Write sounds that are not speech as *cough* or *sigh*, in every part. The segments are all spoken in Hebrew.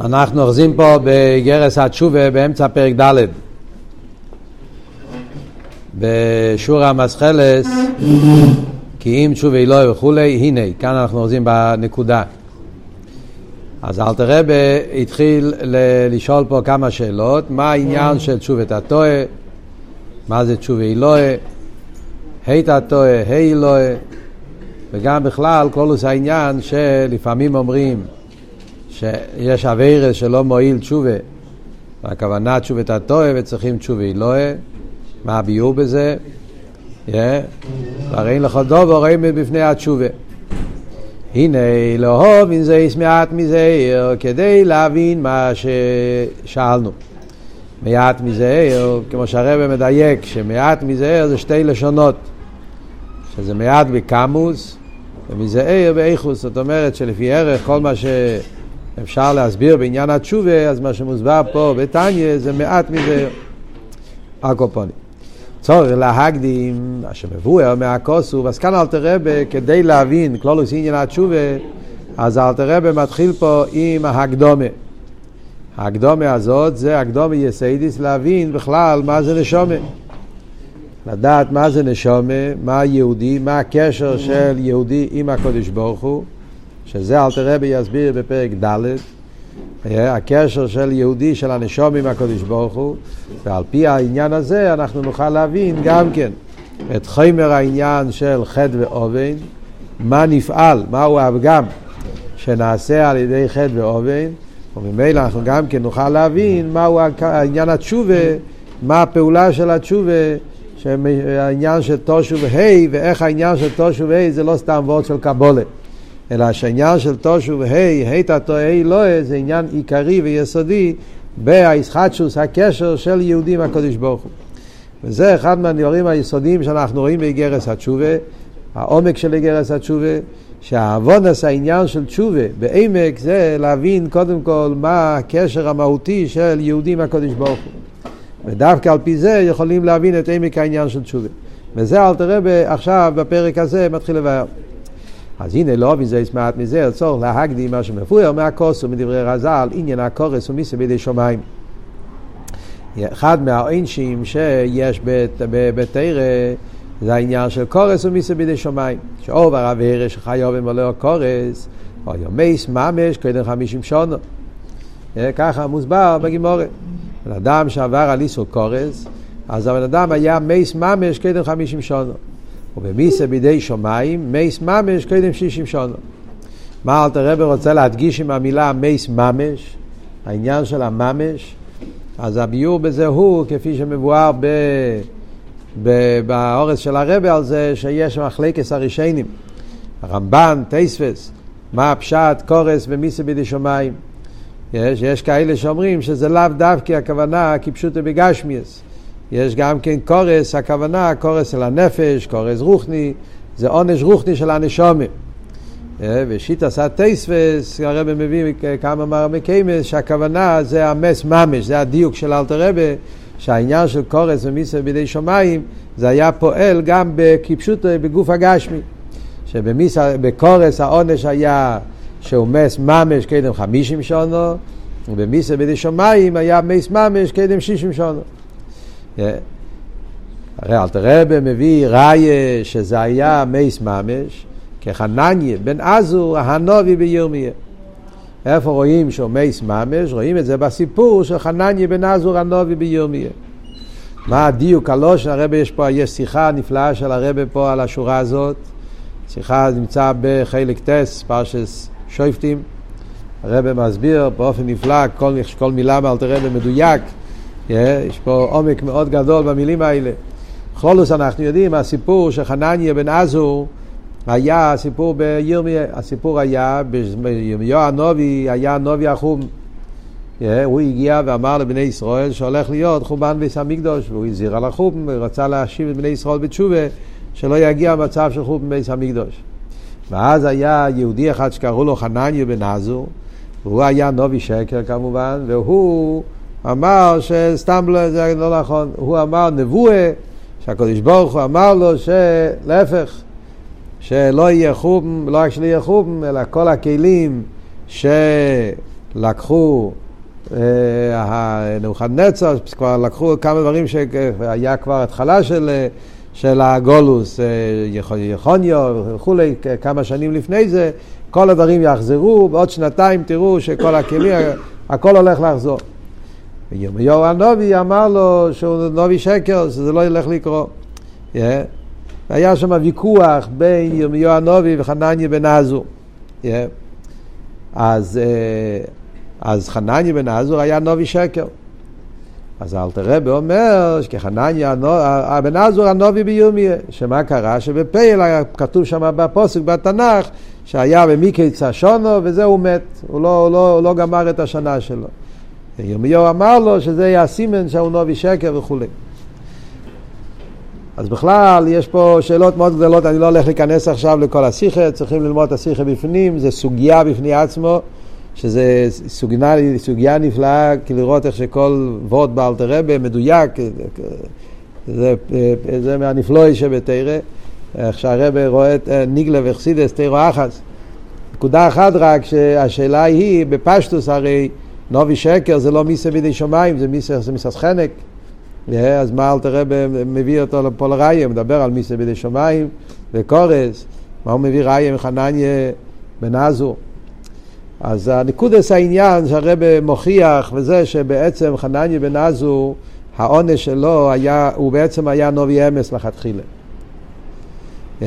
אנחנו אוחזים פה בגרס התשובה באמצע פרק ד' בשורה המסחלס כי אם תשובה אלוהי וכולי, הנה, כאן אנחנו אוחזים בנקודה. אז אלתר רבה התחיל לשאול פה כמה שאלות, מה העניין של תשובת הטועה, מה זה תשובה אלוהי, היית הטועה, היי אלוהי, וגם בכלל כלוס העניין שלפעמים אומרים שיש אביירס שלא מועיל תשובה, והכוונה תשובת הטועה וצריכים תשובה אלוהי, מה הביאור בזה? אין לכל דובר רואים בפני התשובה. הנה לאהוב אין זה מעט מזה כדי להבין מה ששאלנו. מעט מזער, כמו שהרבא מדייק, שמעט מזער זה שתי לשונות, שזה מעט בקמוס ומזער באיכוס, זאת אומרת שלפי ערך כל מה שאפשר להסביר בעניין התשובה, אז מה שמוסבר פה בתניא זה מעט מזער. הקופונים. צורך להקדים, אשר מבואר מהכוסוב, אז כאן אלתר רבה, כדי להבין כלולוס עניין התשובה, אז אלתר רבה מתחיל פה עם ההקדומה. ההקדומה הזאת זה הקדומה יסיידיס להבין בכלל מה זה נשומה. לדעת מה זה נשומה, מה יהודי, מה הקשר של יהודי עם הקודש ברוך הוא, שזה אלתר רבי יסביר בפרק ד', הקשר של יהודי, של הנשום עם הקודש ברוך הוא, ועל פי העניין הזה אנחנו נוכל להבין גם כן את חומר העניין של חטא ואובן, מה נפעל, מהו הפגם שנעשה על ידי חטא ואובן, וממילא אנחנו גם כן נוכל להבין מהו העניין התשובה, מה הפעולה של התשובה, העניין של תושו והי, ואיך העניין של תושו והי זה לא סתם וורד של קבולה. אלא שהעניין של תושו והי, היתא תוהי לא, זה עניין עיקרי ויסודי בהיסחטשוס, הקשר של יהודים הקדוש ברוך הוא. וזה אחד מהדברים היסודיים שאנחנו רואים באיגרס התשובה, העומק של איגרס התשובה, שהעוונס העניין של תשובה בעמק זה להבין קודם כל מה הקשר המהותי של יהודים הקדוש ברוך הוא. ודווקא על פי זה יכולים להבין את עמק העניין של תשובה. וזה אל תראה עכשיו בפרק הזה מתחיל לבאר. אז הנה לא אבין זה ישמעת מזה, הצורך להקדים מה שמפויר מהכוס ומדברי רז"ל, עניין הכורס ומיסה בידי שמיים. אחד מהעונשים שיש בתרא זה העניין של קורס ומיסה בידי שמיים. שאוב הרב הרש חיוב ומלא קורס, או יומייס ממש קודם חמישים שונו. ככה מוסבר בגימורת. בן אדם שעבר על איסור קורס, אז הבן אדם היה מייס ממש קודם חמישים שונו. ובמיסה בידי שמיים, מייס ממש קודם שישים שונו. מה אלתר רבי רוצה להדגיש עם המילה מייס ממש, העניין של הממש, אז הביור בזה הוא, כפי שמבואר ב... באורס של הרבי על זה שיש מחלקס הרישיינים. הרמב"ן, טייספס, מה הפשט, קורס ומיסה בידי שמיים. יש, יש כאלה שאומרים שזה לאו דווקא הכוונה כפשוטו בגשמיאס. יש גם כן קורס, הכוונה קורס של הנפש, קורס רוחני, זה עונש רוחני של הנשומים. ושיטה עשה טייספס, הרב מביא כמה מרמקיימס, שהכוונה זה המס ממש, זה הדיוק של אלתר רבה, שהעניין של קורס ומיסר בידי שמיים, זה היה פועל גם כפשוט בגוף הגשמי. שבקורס העונש היה שהוא מס ממש קדם חמישים שונו, ובמיסר בידי שמיים היה מס ממש קדם שישים שונו. הרי אלתר רבה מביא ראיה שזה היה מייס ממש, כחנניה בן עזור הנובי בירמיה. איפה רואים שהוא מייס ממש? רואים את זה בסיפור של חנניה בן עזור הנובי בירמיה. מה הדיוק הלושן? הרבי יש פה, יש שיחה נפלאה של הרבי פה על השורה הזאת. שיחה נמצא בחלק טס, פרשס שויפטים. הרבי מסביר באופן נפלא, כל, כל מילה מאלתר רבי מדויק. יש פה עומק מאוד גדול במילים האלה. חולוס אנחנו יודעים, הסיפור של חנניה בן עזור היה סיפור בירמיה, הסיפור היה, בירמיהו הנובי היה נובי החום. הוא הגיע ואמר לבני ישראל שהולך להיות חורבן ביס המקדוש, והוא הזהיר על החורבן, ורצה להשיב את בני ישראל בתשובה, שלא יגיע מצב של חורבן ביס המקדוש. ואז היה יהודי אחד שקראו לו חנניה בן עזור, והוא היה נובי שקר כמובן, והוא אמר שסתם לא, זה לא נכון, הוא אמר נבואה, שהקדוש ברוך הוא אמר לו שלהפך, שלא יהיה חום, לא רק שלא יהיה חום, אלא כל הכלים ש... לקחו נבוכדנצר, כבר לקחו כמה דברים שהיה כבר התחלה של, של הגולוס, יכוניו וכולי, כמה שנים לפני זה, כל הדברים יחזרו, בעוד שנתיים תראו שכל הכלים, הכל הולך לחזור. וירמיהו הנובי אמר לו שהוא נובי שקר, שזה לא ילך לקרות. Yeah. היה שם ויכוח בין ירמיהו הנובי וחנניה בן עזור. Yeah. אז, אז חנניה בן עזור היה נובי שקר. אז אלתר רבי אומר שכחנניה בן עזור הנובי בירמיה, שמה קרה? שבפייל כתוב שם בפוסק בתנ"ך שהיה במיקי שונו וזה הוא מת, הוא לא, הוא לא, הוא לא גמר את השנה שלו. ירמיהו אמר לו שזה יהיה הסימן שהוא נובי שקר וכולי. אז בכלל יש פה שאלות מאוד גדולות, אני לא הולך להיכנס עכשיו לכל השיחה, צריכים ללמוד את השיחה בפנים, זה סוגיה בפני עצמו, שזה סוגיה, סוגיה נפלאה, כי לראות איך שכל וורד באלתר רבה מדויק, זה, זה מהנפלואי שבתרא, איך שהרבה רואה את ניגלה וחסידס תרא אחס. נקודה אחת רק, שהשאלה היא, בפשטוס הרי נובי שקר זה לא מיסה בידי שמיים, זה מיסה, זה מיסס חנק. אז מה אלתר רבי מביא אותו פה לראיה, מדבר על מיסה בידי שמיים וקורס, מה הוא מביא ראיה מחנניה בן עזור. אז הנקודס העניין שהרבה מוכיח וזה שבעצם חנניה בן עזור, העונש שלו היה, הוא בעצם היה נובי אמס לכתחילה. הוא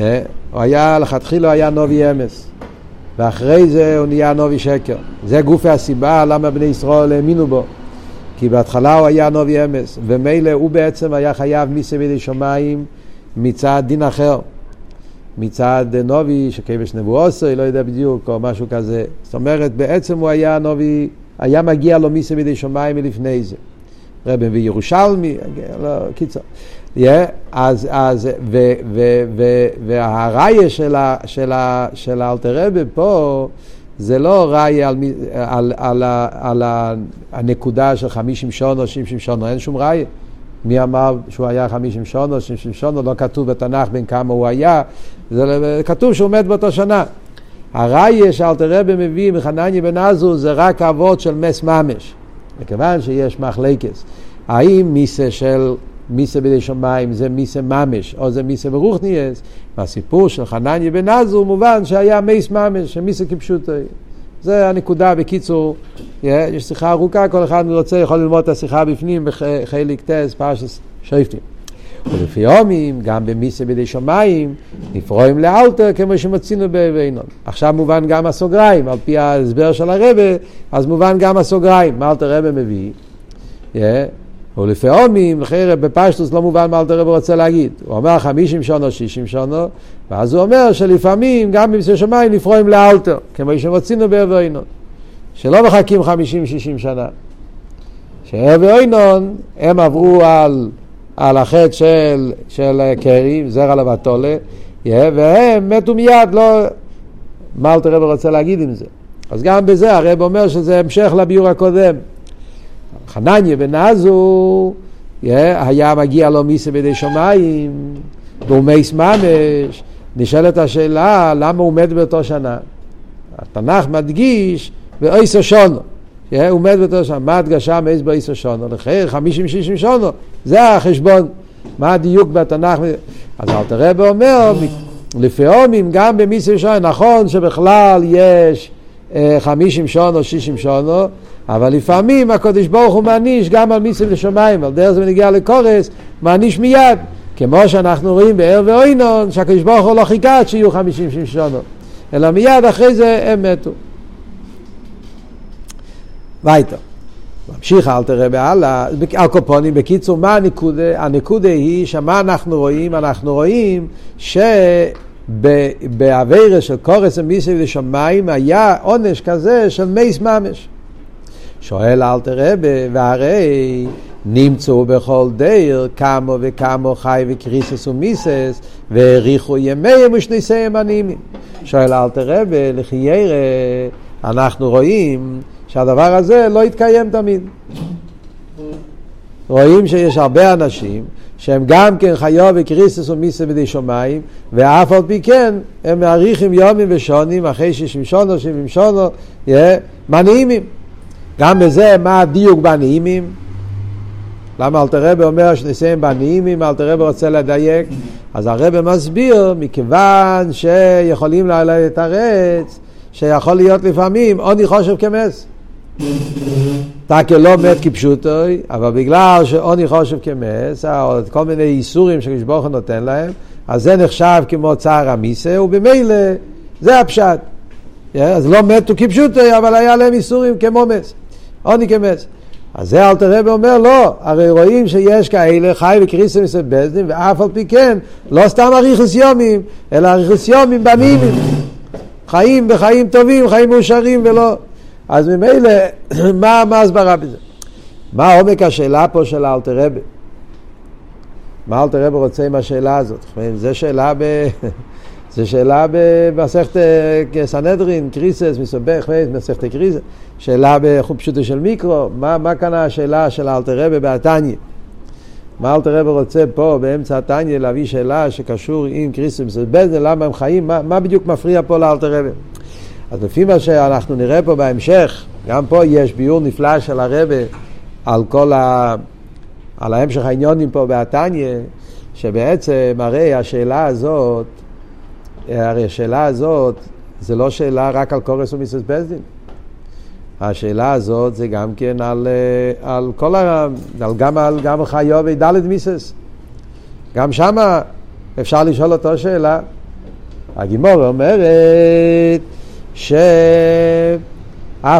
היה, לכתחילה היה נובי אמס. ואחרי זה הוא נהיה נובי שקר. זה גופי הסיבה למה בני ישראל האמינו בו. כי בהתחלה הוא היה נובי אמס, ומילא הוא בעצם היה חייב מיסי בידי שמיים מצד דין אחר. מצד נובי שכבש נבואוסי, לא יודע בדיוק, או משהו כזה. זאת אומרת, בעצם הוא היה נובי, היה מגיע לו מיסי בידי שמיים מלפני זה. רבי וירושלמי, לא, קיצור. אז, אז, והראיה של, האלתר רבי פה זה לא ראיה על, על, על, על, על הנקודה של חמישים שונו, שישים שונו, אין שום ראיה. מי אמר שהוא היה חמישים שונו, שישים שונו, לא כתוב בתנ"ך בין כמה הוא היה, זה כתוב שהוא מת באותו שנה. הראיה שאלתר רבי מביא מחנניה בן עזו זה רק אבות של מס ממש. מכיוון שיש מחלקס. האם מיסה של מיסה בידי שמיים זה מיסה ממש, או זה מיסה ברוכניאס, והסיפור של חנניה בן עזו מובן שהיה מייס ממש, שמיסה כפשוטו. זה הנקודה בקיצור, יש שיחה ארוכה, כל אחד רוצה יכול ללמוד את השיחה בפנים בחלק טס, פרשס שייפטים. ולפי הומים, גם במיסה בידי שמיים, נפרועים לאלתר כמו שמצינו באבינון. עכשיו מובן גם הסוגריים, על פי ההסבר של הרבה, אז מובן גם הסוגריים, מה אלתר רבה מביא. הומים, חרב בפשטוס לא מובן מה אלתר רבה רוצה להגיד. הוא אומר חמישים שונו, שישים שונו, ואז הוא אומר שלפעמים גם במיסה שמיים נפרועים לאלתר, כמו שמצינו באבינון. שלא מחכים חמישים, שישים שנה. שאבינון, הם עברו על... על החטא של, של קרי, זרע לבטולה, והם מתו מיד, לא... מה אלתר רב רוצה להגיד עם זה? אז גם בזה הרב אומר שזה המשך לביור הקודם. חנניה בן עזו היה מגיע לו מיסה בידי שמיים, והוא מייס ממש, נשאלת השאלה למה הוא מת באותו שנה. התנ"ך מדגיש באויסו שונו. הוא מת באותו שנה, מה הדגשה מאיז באיסו שונו? לחייר חמישים שישים שונו, זה החשבון, מה הדיוק בתנ"ך? אז אלתר רבי אומר, לפי הומים גם במיסו שונו, נכון שבכלל יש חמישים שונו, שישים שונו, אבל לפעמים הקדוש ברוך הוא מעניש גם על מיסים לשמיים, על דרך זה בנגיע לקורס, מעניש מיד. כמו שאנחנו רואים בער ואוינון, שהקדוש ברוך הוא לא חיכה עד שיהיו חמישים שונו, אלא מיד אחרי זה הם מתו. ווייטער. ממשיך אלטער רבי הלאה, על כל פנים, בקיצור, מה הנקודה? הנקודה היא שמה אנחנו רואים? אנחנו רואים שבעבירה של כרת ומיתה בידי שמיים היה עונש כזה של מוות ממש. שואל אלטער רבי, והרי נמצאו בכל דור כמה וכמה חייבי כריתות ומיתות והאריכו ימיהם ושניסיהם ענימים. שואל אל תראה, לכי ירא אנחנו רואים שהדבר הזה לא יתקיים תמיד. רואים שיש הרבה אנשים שהם גם כן חיו וקריסטוס ומיסה בידי שמיים, ואף על פי כן הם מאריכים יומים ושונים אחרי שישים שונו, שבעים שונו, מנעימים. גם בזה, מה הדיוק בנעימים? למה אלתר רבי אומר שניסיהם בנעימים, אלתר רבי רוצה לדייק? אז הרבי מסביר, מכיוון שיכולים לתרץ, שיכול להיות לפעמים עוני חושב כמס. תקל לא מת כפשוטוי, אבל בגלל שעוני חושב כמס, או כל מיני איסורים שקדוש ברוך נותן להם, אז זה נחשב כמו צער המיסה, ובמילא זה הפשט. אז לא מתו כפשוטוי, אבל היה להם איסורים כמו מס. עוני כמס. אז זה אלתר רבי אומר לא, הרי רואים שיש כאלה חי וקריסם מסבזדים ואף על פי כן לא סתם אריכוס יומים אלא אריכוס יומים בנימים חיים בחיים טובים, חיים מאושרים ולא אז ממילא *clears throat* מה ההסברה בזה? מה עומק השאלה פה של אלתר רבי? מה אלתר רבי רוצה עם השאלה הזאת? זו שאלה ב... *laughs* זו שאלה במסכת אה, סנהדרין, קריסס, מסובך, מסכת קריסס, שאלה פשוטו של מיקרו, מה, מה כאן השאלה של אלתר רבי בעתניה? מה אלתר רבי רוצה פה באמצע התניא להביא שאלה שקשור עם קריסס מסובזן, למה הם חיים, מה, מה בדיוק מפריע פה לאלתר רבי? אז לפי מה שאנחנו נראה פה בהמשך, גם פה יש ביור נפלא של הרבי על כל ה... על ההמשך העניונים פה בעתניה, שבעצם הרי השאלה הזאת הרי השאלה הזאת זה לא שאלה רק על קורס ומיסוס בזדין. השאלה הזאת זה גם כן על, אה, על כל ה... על גם על גם חיו ודלת מיסס. גם שמה אפשר לשאול אותו שאלה. הגימור אומרת שאף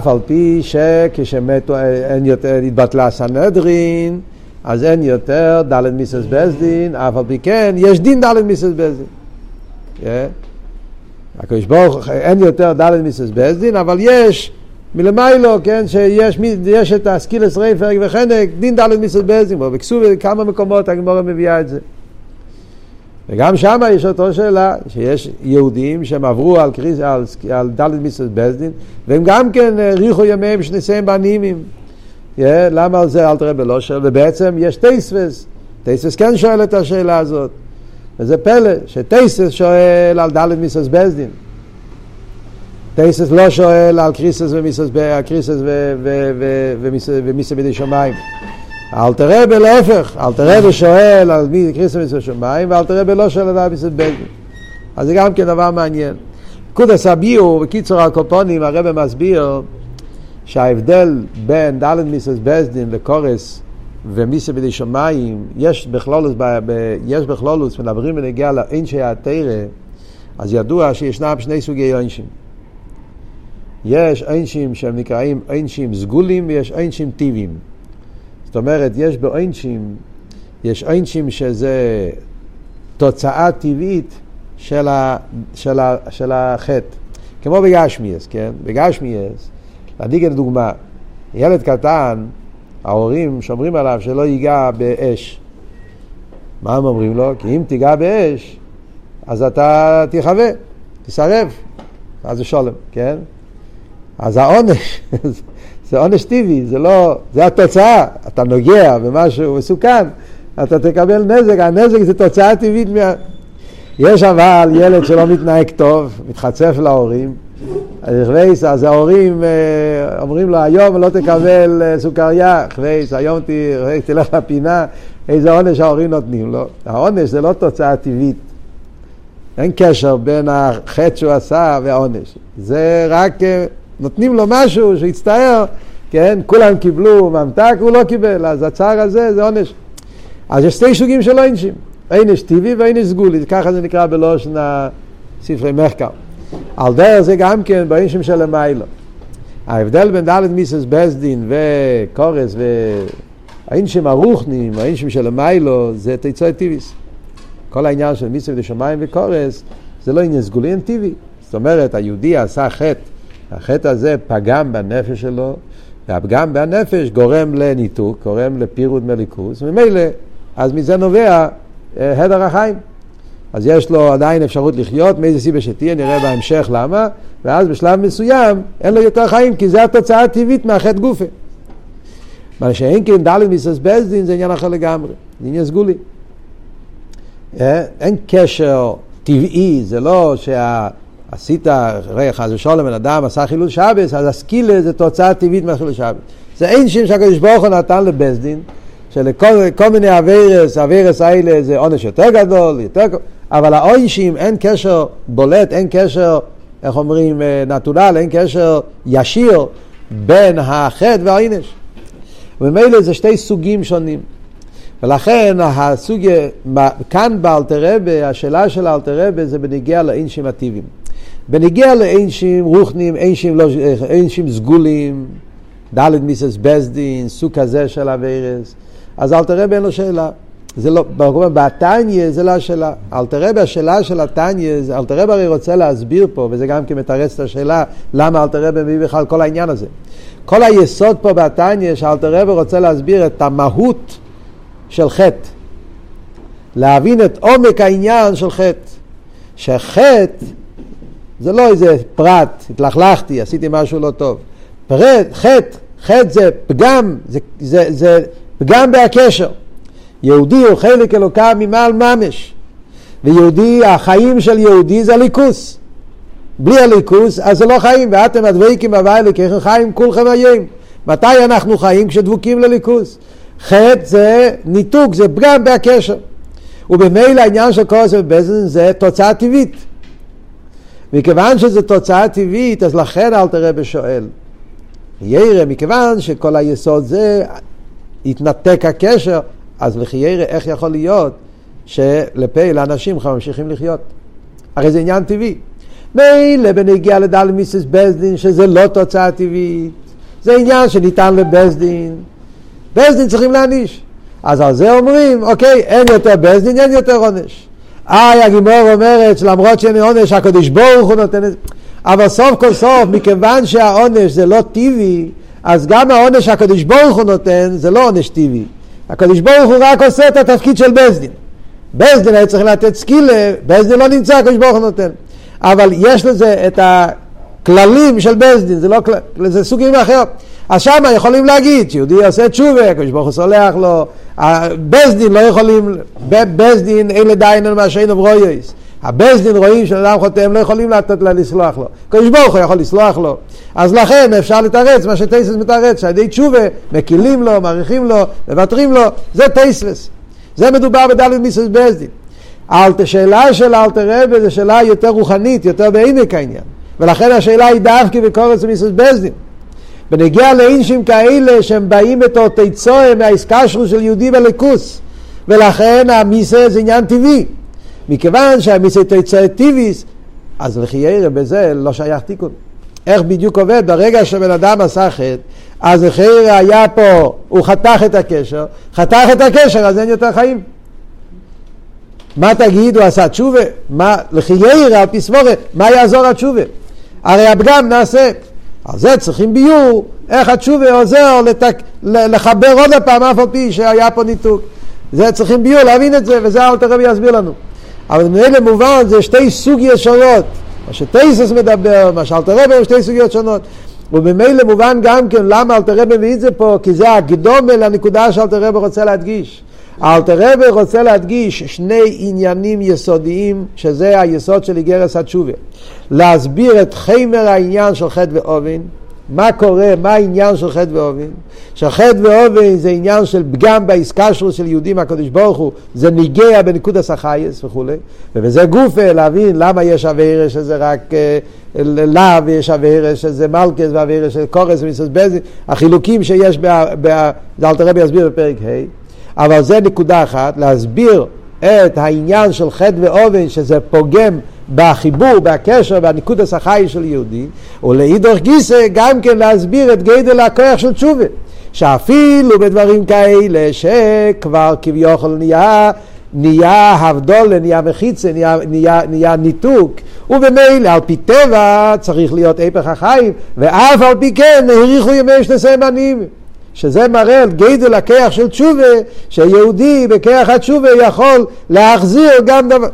על פי שכשמתו אין יותר, התבטלה סנהדרין, אז אין יותר דלת מיסס בזדין, אף על פי כן יש דין דלת מיסס בזדין. הקדוש ברוך אין יותר דלת מיסס בזדין, אבל יש מלמיילו, כן, שיש יש את הסקילס רייפרג וחנק, דין דלת מיסס בזדין, וכסו בכמה מקומות הגמורה מביאה את זה. וגם שם יש אותו שאלה, שיש יהודים שהם עברו על, קריס, על, על דלת מיסס בזדין, והם גם כן האריכו ימיהם שניסיהם בנימים. Yeah, למה על זה אל תראה בלושר? ובעצם יש טייספס, טייספס כן שואל את השאלה הזאת. וזה פלא, שתוספות שואל על ד' מיתות בית דין. תוספות לא שואל על כריתות ומיתות, כריתות ומיתות בידי שמיים. אלטער רבי להפך, אלטער רבי שואל על כריתות ומיתות שמיים, ואלטער רבי לא שואל על ד' מיתות בית דין. אז זה גם כן דבר מעניין. קודס הביאו, בקיצור על כל פנים, הרבי מסביר שההבדל בין ד' מיתות בית דין לכרת ומיסה בידי שמיים, יש בכלולוס, יש בכלולוס, מדברים בנגיע לאנשי התרא, אז ידוע שישנם שני סוגי אנשים. יש אנשים שהם נקראים אנשים סגולים ויש אנשים טיביים. זאת אומרת, יש באנשים, יש אנשים שזה תוצאה טבעית של, ה, של, ה, של החטא. כמו בגשמיאס, כן? בגשמיאס, את הדוגמה, ילד קטן, ההורים שומרים עליו שלא ייגע באש. מה הם אומרים לו? כי אם תיגע באש, אז אתה תכבה, תסרב, אז זה שולם, כן? אז העונש, *laughs* זה עונש טבעי, זה לא, זה התוצאה, אתה נוגע במשהו מסוכן, אתה תקבל נזק, הנזק זה תוצאה טבעית מה... יש אבל ילד שלא מתנהג טוב, מתחצף להורים, אז ההורים אה, אומרים לו, היום לא תקבל אה, סוכריה, חווייס, היום תלך לפינה, איזה עונש ההורים נותנים לו. העונש זה לא תוצאה טבעית. אין קשר בין החטא שהוא עשה והעונש. זה רק אה, נותנים לו משהו שיצטער, כן? כולם קיבלו ממתק, הוא לא קיבל, אז הצער הזה זה עונש. אז יש שתי סוגים של עונשים, עונש טבעי ועונש סגולי, ככה זה נקרא בלושן ספרי מחקר. על דרך זה גם כן באישים של המיילו. ההבדל בין דלת מיסס בסדין וקורס והאישים הרוחנים, האישים של המיילו, זה תיצוי טיביס. כל העניין של מיסס ושמיים וקורס זה לא עניין סגולי, אין טבעי. זאת אומרת, היהודי עשה חטא, החטא הזה פגם בנפש שלו, והפגם בנפש גורם לניתוק, גורם לפירוד מליכוס, וממילא, אז מזה נובע אה, הדר החיים. אז יש לו עדיין אפשרות לחיות, מאיזה סיבה שתהיה, נראה בהמשך למה, ואז בשלב מסוים אין לו יותר חיים, כי זו התוצאה הטבעית מהחטא גופה. מה שאין כן דלת מיסס בזדין זה עניין אחר לגמרי, זה עניין סגולי. אה? אין קשר טבעי, זה לא שה... עשית, רגע, חס ושלום, בן אדם עשה חילול שבס, אז הסקילה זה תוצאה טבעית מהחילול שבס. זה אין שם שהקדוש ברוך הוא נתן לבית דין, שלכל מיני אביירס, אביירס האלה זה עונש יותר גדול, יותר אבל העונשים אין קשר בולט, אין קשר, איך אומרים, אה, נטורל, אין קשר ישיר בין החטא והעונש. וממילא זה שתי סוגים שונים. ולכן הסוג, כאן באלתרבה, השאלה של האלתרבה זה בניגיע לאינשים הטיביים. בניגיע לאינשים רוחנים, אינשים, לא, אינשים סגולים, ד' מיסס בסדין, סוג כזה של אביירס, אז אלתרבה אין לו שאלה. זה לא, בתניא זה לא השאלה. אלתרבה, השאלה של התניא, אלתרבה הרי רוצה להסביר פה, וזה גם כן מתרץ את השאלה, למה אלתרבה מביא בכלל כל העניין הזה. כל היסוד פה בתניא, שאלתרבה רוצה להסביר את המהות של חטא. להבין את עומק העניין של חטא. שחטא זה לא איזה פרט, התלכלכתי, עשיתי משהו לא טוב. פרט, חטא, חטא זה פגם, זה, זה, זה פגם בהקשר. יהודי הוא חלק אלוקה ממעל ממש. ויהודי, החיים של יהודי זה ליכוס. בלי הליכוס, אז זה לא חיים. ואתם הדבקים הווי אלוקיכם חיים כולכם היום. מתי אנחנו חיים? כשדבוקים לליכוס. חטא זה ניתוק, זה פגם בהקשר. ובמילא העניין של כל זה בבזן זה תוצאה טבעית. מכיוון שזו תוצאה טבעית, אז לכן אל תראה בשואל. ירא, מכיוון שכל היסוד זה התנתק הקשר, אז לחיירא, איך יכול להיות שלפה לאנשים ממשיכים לחיות? הרי זה עניין טבעי. מילא בנגיע לדל מיסס בזדין, שזה לא תוצאה טבעית, זה עניין שניתן לבזדין. בזדין צריכים להעניש. אז על זה אומרים, אוקיי, אין יותר בזדין, אין יותר עונש. איי, הגימור אומרת שלמרות שאין עונש, הקדוש ברוך הוא נותן את זה. אבל סוף כל סוף, מכיוון שהעונש זה לא טבעי, אז גם העונש שהקדוש ברוך הוא נותן זה לא עונש טבעי. הקדוש ברוך הוא רק עושה את התפקיד של בזדין. בזדין היה צריך לתת סקילה, בזדין לא נמצא, הקדוש ברוך הוא נותן. אבל יש לזה את הכללים של בזדין, זה לא זה סוגים אחרים. אז שם יכולים להגיד שיהודי עושה תשובה, הקדוש ברוך הוא סולח לו, בזדין לא יכולים, בזדין אלה דיינן מה שאין הבזדין רואים שאדם חוטא, הם לא יכולים לתת לה לסלוח לו. הקדוש ברוך הוא יכול לסלוח לו. אז לכן אפשר לתרץ מה שטייסס מתרץ, שעל ידי תשובה מקילים לו, מעריכים לו, מוותרים לו, זה טייסס. זה מדובר בדלת מיסוס בזדין. השאלה של אלתר רבי זו שאלה יותר רוחנית, יותר בעמק העניין. ולכן השאלה היא דווקא בקורס מיסוס בזדין. בנגיע לאינשים כאלה שהם באים בתור תיצואה מהעסקה שלו של יהודי בליכוס. ולכן המיסה זה עניין טבעי. מכיוון שהמיסה תיצואה טבעיס, אז לחיירה בזה לא שייך תיקון. איך בדיוק עובד? ברגע שבן אדם עשה חטא, אז לחיירה היה פה, הוא חתך את הקשר, חתך את הקשר אז אין יותר חיים. מה תגיד, הוא עשה תשובה? מה, לחיירה על פי מה יעזור התשובה? הרי הפגם נעשה. על זה צריכים ביור, איך התשובה עוזר לתק... לחבר עוד פעם, אף על פי שהיה פה ניתוק. זה צריכים ביור, להבין את זה, וזה אל תרבי יסביר לנו. אבל מאלה מובן זה שתי סוגיות שונות. מה שטייסס מדבר, מה שאלתרבה הם שתי סוגיות שונות. ובמילא מובן גם כן למה אלתרבה מביא את זה פה, כי זה הקדומה לנקודה שאלתרבה רוצה להדגיש. אלטער רבי רוצה להדגיש שני עניינים יסודיים, שזה היסוד של אגרת התשובה. להסביר את חומר העניין של חטא ועוון, מה קורה, מה העניין של חטא ועוון? שחטא ועוון זה עניין של פגם בעסקה שלו של יהודי עם הקדוש ברוך הוא, זה נוגע בנקודת החיות וכולי, ובזה גופה להבין למה יש עבירות שזה רק אה, לאו ויש עבירות שזה מלקות ועבירות של כרת ומיתות בידי, החילוקים שיש, זה אלתר רבי יסביר בפרק ה', אבל זה נקודה אחת, להסביר את העניין של חטא ואובן שזה פוגם בחיבור, בקשר, בניקוד החי של יהודי, ולאידוך גיסא גם כן להסביר את גדל הכוח של תשובה. שאפילו בדברים כאלה שכבר כביכול נהיה נהיה הבדולה, נהיה מחיצה, נהיה, נהיה, נהיה ניתוק, ובמילא על פי טבע צריך להיות הפך החיים, ואף על פי כן האריכו ימי שני סימנים. שזה מראה על גדל הכיח של תשובה, שיהודי בכיח התשובה יכול להחזיר גם דבר.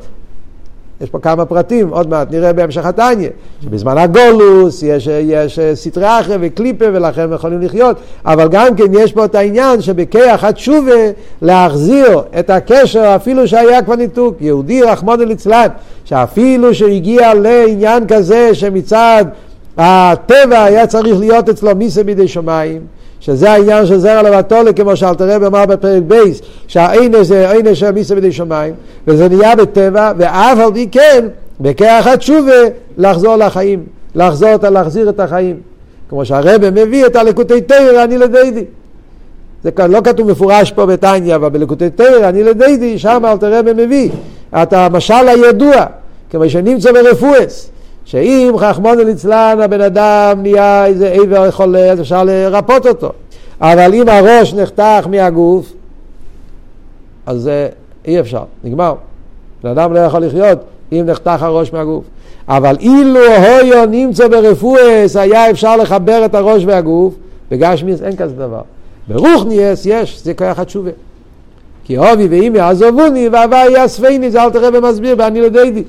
יש פה כמה פרטים, עוד מעט נראה בהמשך התניא, שבזמן הגולוס יש, יש סטרי אחרי וקליפה ולכן הם יכולים לחיות, אבל גם כן יש פה את העניין שבכיח התשובה להחזיר את הקשר אפילו שהיה כבר ניתוק. יהודי רחמונו ליצלן, שאפילו שהגיע לעניין כזה שמצד הטבע היה צריך להיות אצלו מיסה בידי שמיים, שזה העניין של זרע לבטולה, כמו שאלתר רב אמר בפרק בייס, שהעינש זה עינש של מיסה בידי שמיים, וזה נהיה בטבע, ואף על פי כן, בכרך התשובה, לחזור לחיים, לחזור, להחזיר את החיים. כמו שהרבא מביא את הלקוטי תרא, אני לדידי. זה לא כתוב מפורש פה בתניא, אבל בלקוטי תרא, אני לדידי, שם אלתר רבא מביא את המשל הידוע, כמו שנמצא ברפואס. שאם חכמונו ליצלן הבן אדם נהיה איזה עבר חולה, אז אפשר לרפות אותו. אבל אם הראש נחתך מהגוף, אז אי אפשר, נגמר. בן אדם לא יכול לחיות אם נחתך הראש מהגוף. אבל אילו הויו נמצא ברפואס, היה אפשר לחבר את הראש והגוף, בגשמיס אין כזה דבר. ברוך ניאס יש, זה כוח התשובה. כי אובי ואימי עזובוני והווי יאספני, זה אל תראה במסביר, ואני לא דיידי.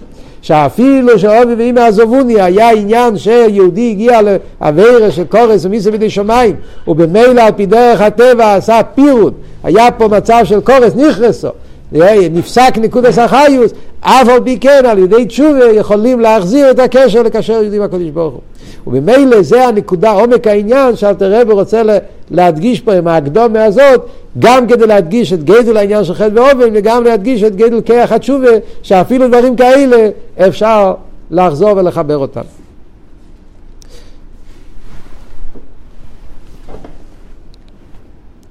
שאפילו שאובי ואימא עזובוני היה עניין שיהודי הגיע לאווירה של קורס ומיסה בידי שמיים ובמילא על פי דרך הטבע עשה פירוד. היה פה מצב של קורס נכרסו נפסק נקודס החיוס אף על פי כן על ידי תשובה יכולים להחזיר את הקשר לקשר יהודי עם הקדוש ברוך הוא וממילא זה הנקודה, עומק העניין שאלתר רבי רוצה להדגיש פה עם ההקדומה הזאת, גם כדי להדגיש את גדול העניין של חטא ואובן, וגם להדגיש את גדול כיח התשובה, שאפילו דברים כאלה אפשר לחזור ולחבר אותם.